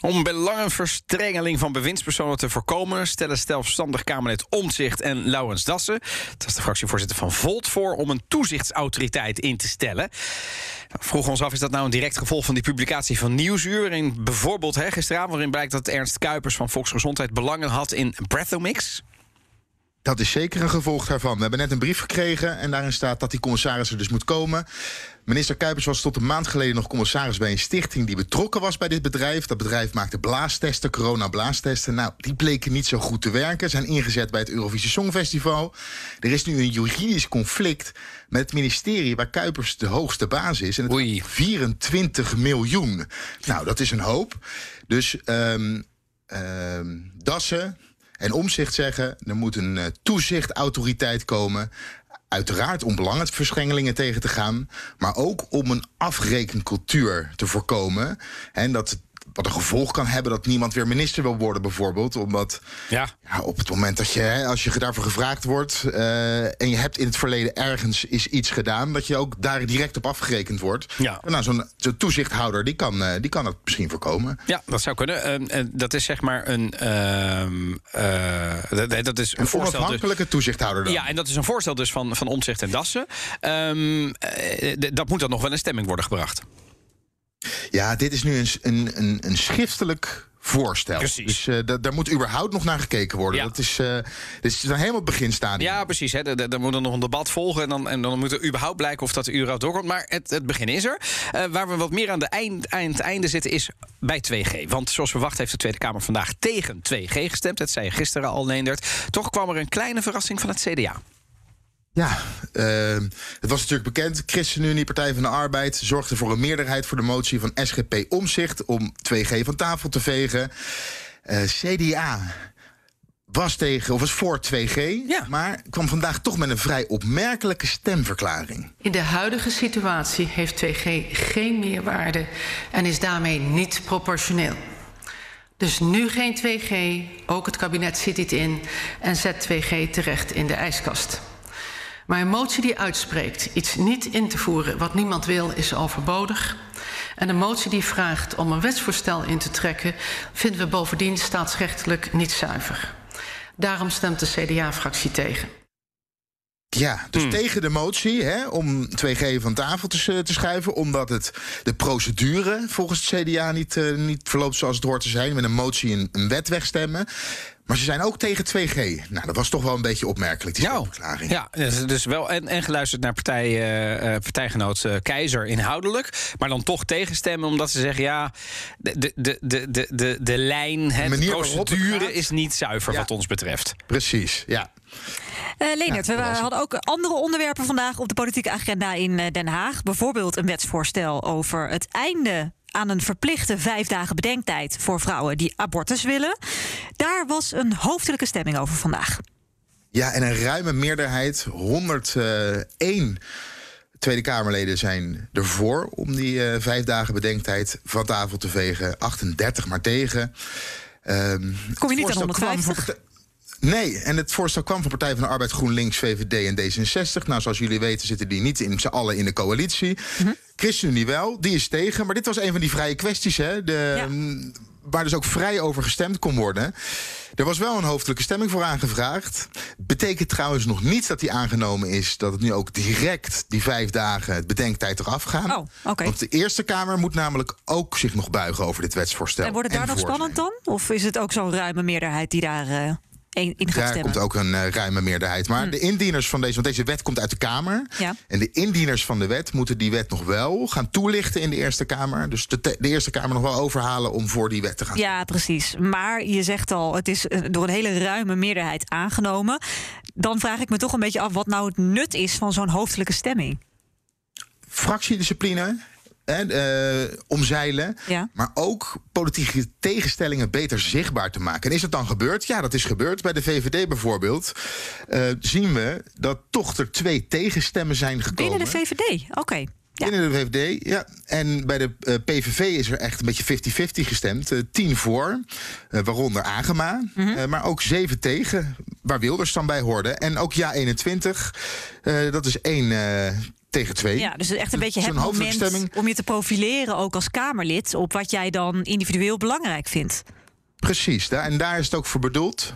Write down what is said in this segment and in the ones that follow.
Om belangenverstrengeling van bewindspersonen te voorkomen... stellen zelfstandig Kamerlid Omtzigt en Laurens Dassen... dat is de fractievoorzitter van Volt... voor om een toezichtsautoriteit in te stellen. Vroegen ons af, is dat nou een direct gevolg van die publicatie van Nieuwsuur... waarin bijvoorbeeld hè, gisteravond waarin blijkt dat Ernst Kuipers van Volksgezondheid... belangen had in Breathomix... Dat is zeker een gevolg daarvan. We hebben net een brief gekregen en daarin staat dat die commissaris er dus moet komen. Minister Kuipers was tot een maand geleden nog commissaris bij een stichting die betrokken was bij dit bedrijf. Dat bedrijf maakte blaastesten, corona-blaastesten. Nou, die bleken niet zo goed te werken. Zijn ingezet bij het Eurovisie Songfestival. Er is nu een juridisch conflict met het ministerie waar Kuipers de hoogste baas is. En het Oei. 24 miljoen. Nou, dat is een hoop. Dus um, um, Dassen en Omzicht zeggen... er moet een uh, toezichtautoriteit komen uiteraard om belangenverschengelingen tegen te gaan, maar ook om een afrekencultuur te voorkomen. En dat wat een gevolg kan hebben dat niemand weer minister wil worden, bijvoorbeeld. Omdat ja. ja op het moment dat je, hè, als je daarvoor gevraagd wordt uh, en je hebt in het verleden ergens is iets gedaan, dat je ook daar direct op afgerekend wordt. Ja. Nou, zo'n zo toezichthouder die kan, uh, die kan dat misschien voorkomen. Ja, dat zou kunnen. Uh, dat is zeg maar een. dat, dat is een, een voorstel. onafhankelijke dus, toezichthouder. Dan. Ja, en dat is een voorstel dus van, van Omtzigt en Dassen. Um, dat moet dan nog wel in stemming worden gebracht. Ja, dit is nu een, een, een, een schriftelijk voorstel. Precies. Dus uh, daar moet überhaupt nog naar gekeken worden. Ja. Dat is, uh, dit is dan helemaal het beginstadium. Ja, precies. Hè. Er moet er nog een debat volgen. En dan, en dan moet er überhaupt blijken of dat de überhaupt doorkomt. Maar het, het begin is er. Uh, waar we wat meer aan de eind, eind, einde zitten is bij 2G. Want zoals verwacht heeft de Tweede Kamer vandaag tegen 2G gestemd. Dat zei je gisteren al, Leendert. Toch kwam er een kleine verrassing van het CDA. Ja, uh, het was natuurlijk bekend. ChristenUnie, Partij van de Arbeid, zorgde voor een meerderheid voor de motie van SGP Omzicht om 2G van tafel te vegen. Uh, CDA was tegen, of was voor 2G, ja. maar kwam vandaag toch met een vrij opmerkelijke stemverklaring. In de huidige situatie heeft 2G geen meerwaarde en is daarmee niet proportioneel. Dus nu geen 2G, ook het kabinet zit dit in en zet 2G terecht in de ijskast. Maar een motie die uitspreekt iets niet in te voeren wat niemand wil, is overbodig. En een motie die vraagt om een wetsvoorstel in te trekken, vinden we bovendien staatsrechtelijk niet zuiver. Daarom stemt de CDA-fractie tegen. Ja, dus hmm. tegen de motie hè, om 2G van tafel te, te schuiven, omdat het de procedure volgens het CDA niet, uh, niet verloopt zoals het hoort te zijn. Met een motie een, een wet wegstemmen. Maar ze zijn ook tegen 2G. Nou, dat was toch wel een beetje opmerkelijk, die ja, verklaring. Ja, dus, dus wel en, en geluisterd naar partij, uh, partijgenoot uh, Keizer inhoudelijk. Maar dan toch tegenstemmen, omdat ze zeggen... ja, de, de, de, de, de, de lijn, hè, de, procedure is niet zuiver ja. wat ons betreft. Precies, ja. Uh, ja, we hadden ook andere onderwerpen vandaag op de politieke agenda in Den Haag. Bijvoorbeeld een wetsvoorstel over het einde aan een verplichte vijf dagen bedenktijd voor vrouwen die abortus willen. Daar was een hoofdelijke stemming over vandaag. Ja, en een ruime meerderheid, 101 Tweede Kamerleden zijn ervoor om die uh, vijf dagen bedenktijd van tafel te vegen. 38 maar tegen. Um, Kom je niet aan 150? Nee, en het voorstel kwam van Partij van de Arbeid, GroenLinks, VVD en D66. Nou, zoals jullie weten zitten die niet in z'n allen in de coalitie. Mm -hmm. ChristenUnie wel, die is tegen. Maar dit was een van die vrije kwesties, hè. De, ja. Waar dus ook vrij over gestemd kon worden. Er was wel een hoofdelijke stemming voor aangevraagd. Betekent trouwens nog niet dat die aangenomen is... dat het nu ook direct die vijf dagen het bedenktijd eraf gaan. Oh, okay. Want de Eerste Kamer moet namelijk ook zich nog buigen over dit wetsvoorstel. En wordt het daar nog spannend dan? Of is het ook zo'n ruime meerderheid die daar... Uh... In gaat Daar stemmen. komt ook een uh, ruime meerderheid. Maar hmm. de indieners van deze, want deze wet komt uit de Kamer. Ja. En de indieners van de wet moeten die wet nog wel gaan toelichten in de Eerste Kamer. Dus de, de Eerste Kamer nog wel overhalen om voor die wet te gaan. Ja, precies. Maar je zegt al, het is uh, door een hele ruime meerderheid aangenomen. Dan vraag ik me toch een beetje af wat nou het nut is van zo'n hoofdelijke stemming. Fractiediscipline. Eh, omzeilen. Ja. Maar ook politieke tegenstellingen beter zichtbaar te maken. En is dat dan gebeurd? Ja, dat is gebeurd. Bij de VVD bijvoorbeeld eh, zien we dat toch er twee tegenstemmen zijn gekomen. Binnen de VVD, oké. Ja. Binnen de VVD, ja. En bij de eh, PVV is er echt een beetje 50-50 gestemd. Eh, tien voor, eh, waaronder Agema. Mhm. Eh, maar ook zeven tegen, waar Wilders dan bij hoorde. En ook Ja 21, eh, dat is één eh, tegen twee. Ja, dus echt een beetje het moment om je te profileren, ook als Kamerlid, op wat jij dan individueel belangrijk vindt. Precies, en daar is het ook voor bedoeld.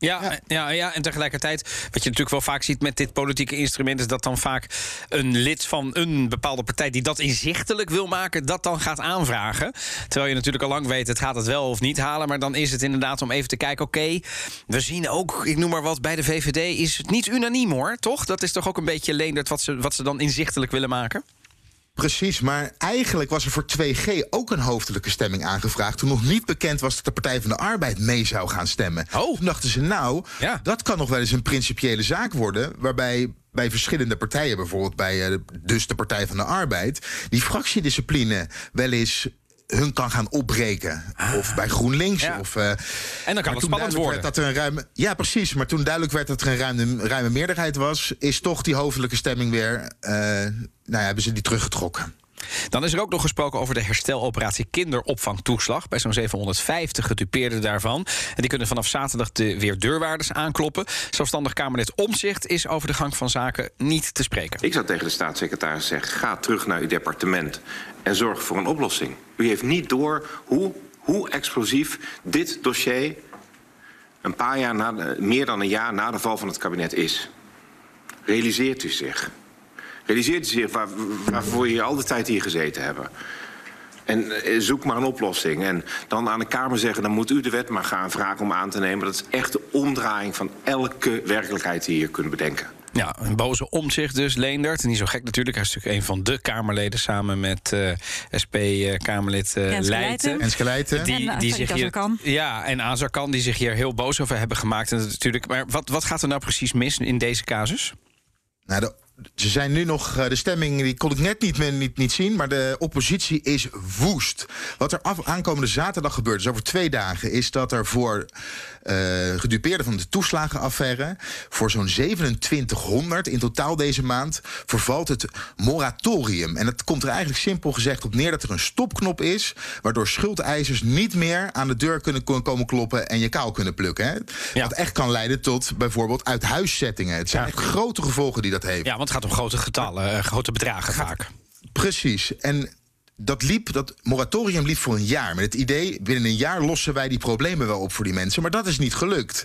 Ja, ja. Ja, en tegelijkertijd, wat je natuurlijk wel vaak ziet met dit politieke instrument, is dat dan vaak een lid van een bepaalde partij die dat inzichtelijk wil maken, dat dan gaat aanvragen. Terwijl je natuurlijk al lang weet, het gaat het wel of niet halen. Maar dan is het inderdaad om even te kijken, oké, we zien ook, ik noem maar wat, bij de VVD is het niet unaniem hoor, toch? Dat is toch ook een beetje leenderd wat ze, wat ze dan inzichtelijk willen maken? Precies, maar eigenlijk was er voor 2G ook een hoofdelijke stemming aangevraagd. Toen nog niet bekend was dat de Partij van de Arbeid mee zou gaan stemmen. Oh. Toen dachten ze, nou, Ja. dat kan nog wel eens een principiële zaak worden. Waarbij bij verschillende partijen, bijvoorbeeld bij eh, dus de Partij van de Arbeid, die fractiediscipline wel eens hun kan gaan opbreken. Of bij GroenLinks. Ja. Of, eh, En dan kan het spannend worden. Dat er een ruime, ja, precies. Maar toen duidelijk werd dat er een ruime, ruime meerderheid was, is toch die hoofdelijke stemming weer. eh, nou ja, hebben ze die teruggetrokken. Dan is er ook nog gesproken over de hersteloperatie kinderopvangtoeslag. Bij zo'n 750 gedupeerden daarvan. En die kunnen vanaf zaterdag de weer deurwaarders aankloppen. Zelfstandig Kamerlid Omzicht is over de gang van zaken niet te spreken. Ik zou tegen de staatssecretaris zeggen: ga terug naar uw departement en zorg voor een oplossing. U heeft niet door hoe, hoe explosief dit dossier een paar jaar na meer dan een jaar na de val van het kabinet is. Realiseert u zich? Realiseert u zich waar, waarvoor jullie al de tijd hier gezeten hebben? En eh, zoek maar een oplossing. En dan aan de Kamer zeggen: dan moet u de wet maar gaan vragen om aan te nemen. Dat is echt de omdraaiing van elke werkelijkheid die je hier kunt bedenken. Ja, een boze omzicht dus, Leendert. Niet zo gek natuurlijk. Hij is natuurlijk een van de Kamerleden samen met eh, SP-Kamerlid uh, Jens Leijten. Leijten. En Skeleiten. Die, En, die eh, zich hier, ja, en Azarkan die zich hier heel boos over hebben gemaakt. En dat natuurlijk, maar wat, wat gaat er nou precies mis in deze casus? Nou, de, ze zijn nu nog, eh, de stemming die kon ik net niet, niet, niet zien, maar de oppositie is woest. Wat er af, aankomende zaterdag gebeurt, dus over twee dagen, is dat er voor eh gedupeerden van de toeslagenaffaire, voor zo'n 2700 in totaal deze maand, vervalt het moratorium. En dat komt er eigenlijk simpel gezegd op neer dat er een stopknop is, waardoor schuldeisers niet meer aan de deur kunnen ko- komen kloppen en je kaal kunnen plukken. Hè? Ja. Wat echt kan leiden tot bijvoorbeeld uithuiszettingen. Het zijn Ja. echt grote gevolgen die dat heeft. Ja, want het gaat om grote getallen, eh, grote bedragen vaak. Precies. En dat liep, dat moratorium liep voor een jaar. Met het idee, binnen een jaar lossen wij die problemen wel op voor die mensen. Maar dat is niet gelukt.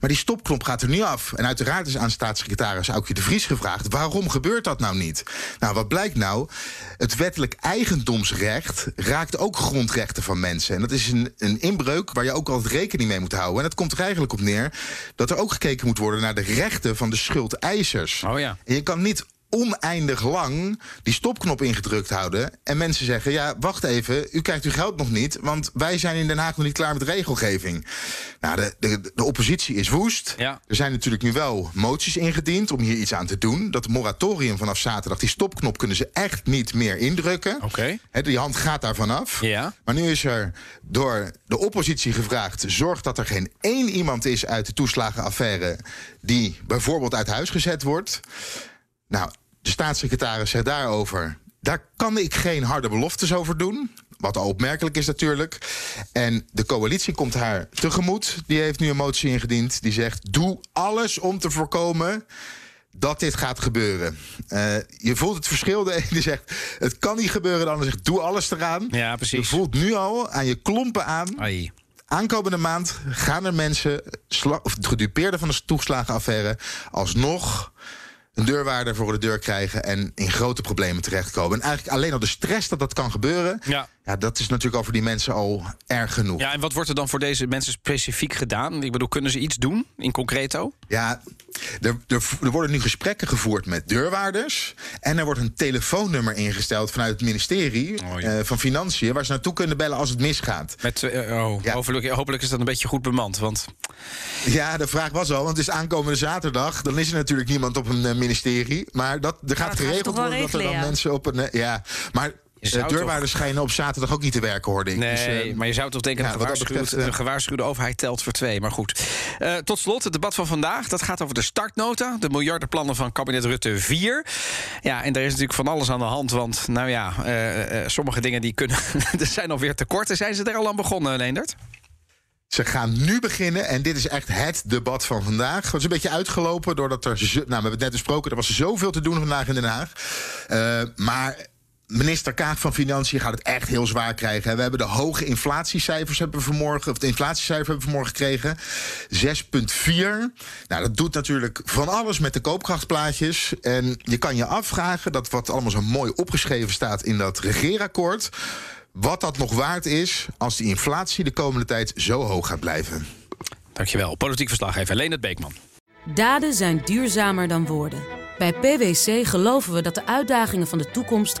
Maar die stopknop gaat er nu af. En uiteraard is aan staatssecretaris Aukje de Vries gevraagd... waarom gebeurt dat nou niet? Nou, wat blijkt nou? Het wettelijk eigendomsrecht raakt ook grondrechten van mensen. En dat is een, een inbreuk waar je ook altijd rekening mee moet houden. En dat komt er eigenlijk op neer dat er ook gekeken moet worden... naar de rechten van de schuldeisers. Oh ja. En je kan niet oneindig lang die stopknop ingedrukt houden. En mensen zeggen: Ja, wacht even, u krijgt uw geld nog niet. Want wij zijn in Den Haag nog niet klaar met regelgeving. Nou, de, de, de oppositie is woest. Ja. Er zijn natuurlijk nu wel moties ingediend om hier iets aan te doen. Dat moratorium vanaf zaterdag, die stopknop kunnen ze echt niet meer indrukken. Oké. Hè, die hand gaat daar vanaf. Ja. Maar nu is er door de oppositie gevraagd: zorg dat er geen één iemand is uit de toeslagenaffaire die bijvoorbeeld uit huis gezet wordt. Nou, de staatssecretaris zegt daarover: daar kan ik geen harde beloftes over doen. Wat al opmerkelijk is natuurlijk. En de coalitie komt haar tegemoet. Die heeft nu een motie ingediend. Die zegt: doe alles om te voorkomen dat dit gaat gebeuren. Eh, je voelt het verschil. De ene zegt: het kan niet gebeuren. De ander zegt: doe alles eraan. Ja, Je precies. voelt nu al aan je klompen aan. Ai. Aankomende maand gaan er mensen, of gedupeerden van de toeslagenaffaire, alsnog een deurwaarder voor de deur krijgen en in grote problemen terechtkomen. En eigenlijk alleen al de stress dat dat kan gebeuren, Ja. Ja, dat is natuurlijk al voor die mensen al erg genoeg. Ja, en wat wordt er dan voor deze mensen specifiek gedaan? Ik bedoel, kunnen ze iets doen in concreto? Ja, er, er, er worden nu gesprekken gevoerd met deurwaarders. En er wordt een telefoonnummer ingesteld vanuit het ministerie Oh, ja. eh, van Financiën... waar ze naartoe kunnen bellen als het misgaat. Met, eh, oh, Ja. hopelijk, hopelijk is dat een beetje goed bemand. Want Ja, de vraag was al, want het is aankomende zaterdag. Dan is er natuurlijk niemand op een eh, ministerie. Maar dat, er gaat dat ze geregeld worden dat er dan mensen op een... ja, maar De deurwaarders schijnen op zaterdag ook niet te werken, hoorde ik. Nee, dus, maar je zou toch denken, ja, dat betreft, een gewaarschuwde overheid telt voor twee. Maar goed. Tot slot, het debat van vandaag. Dat gaat over de startnota. De miljardenplannen van kabinet Rutte 4. Ja, en daar is natuurlijk van alles aan de hand. Want, nou ja, sommige dingen die kunnen... er zijn alweer tekorten. Zijn ze er al aan begonnen, Leendert? Ze gaan nu beginnen en dit is echt het debat van vandaag. Het is een beetje uitgelopen doordat er... Nou, we hebben het net besproken, er was zoveel te doen vandaag in Den Haag. Uh, maar Minister Kaag van Financiën gaat het echt heel zwaar krijgen. We hebben de hoge inflatiecijfers hebben we vanmorgen, of de inflatiecijfers hebben we vanmorgen gekregen. 6,4. Nou, dat doet natuurlijk van alles met de koopkrachtplaatjes. En je kan je afvragen, dat wat allemaal zo mooi opgeschreven staat in dat regeerakkoord. Wat dat nog waard is als die inflatie de komende tijd zo hoog gaat blijven. Dankjewel. Politiek verslaggever Leonard Beekman. Daden zijn duurzamer dan woorden. Bij PwC geloven we dat de uitdagingen van de toekomst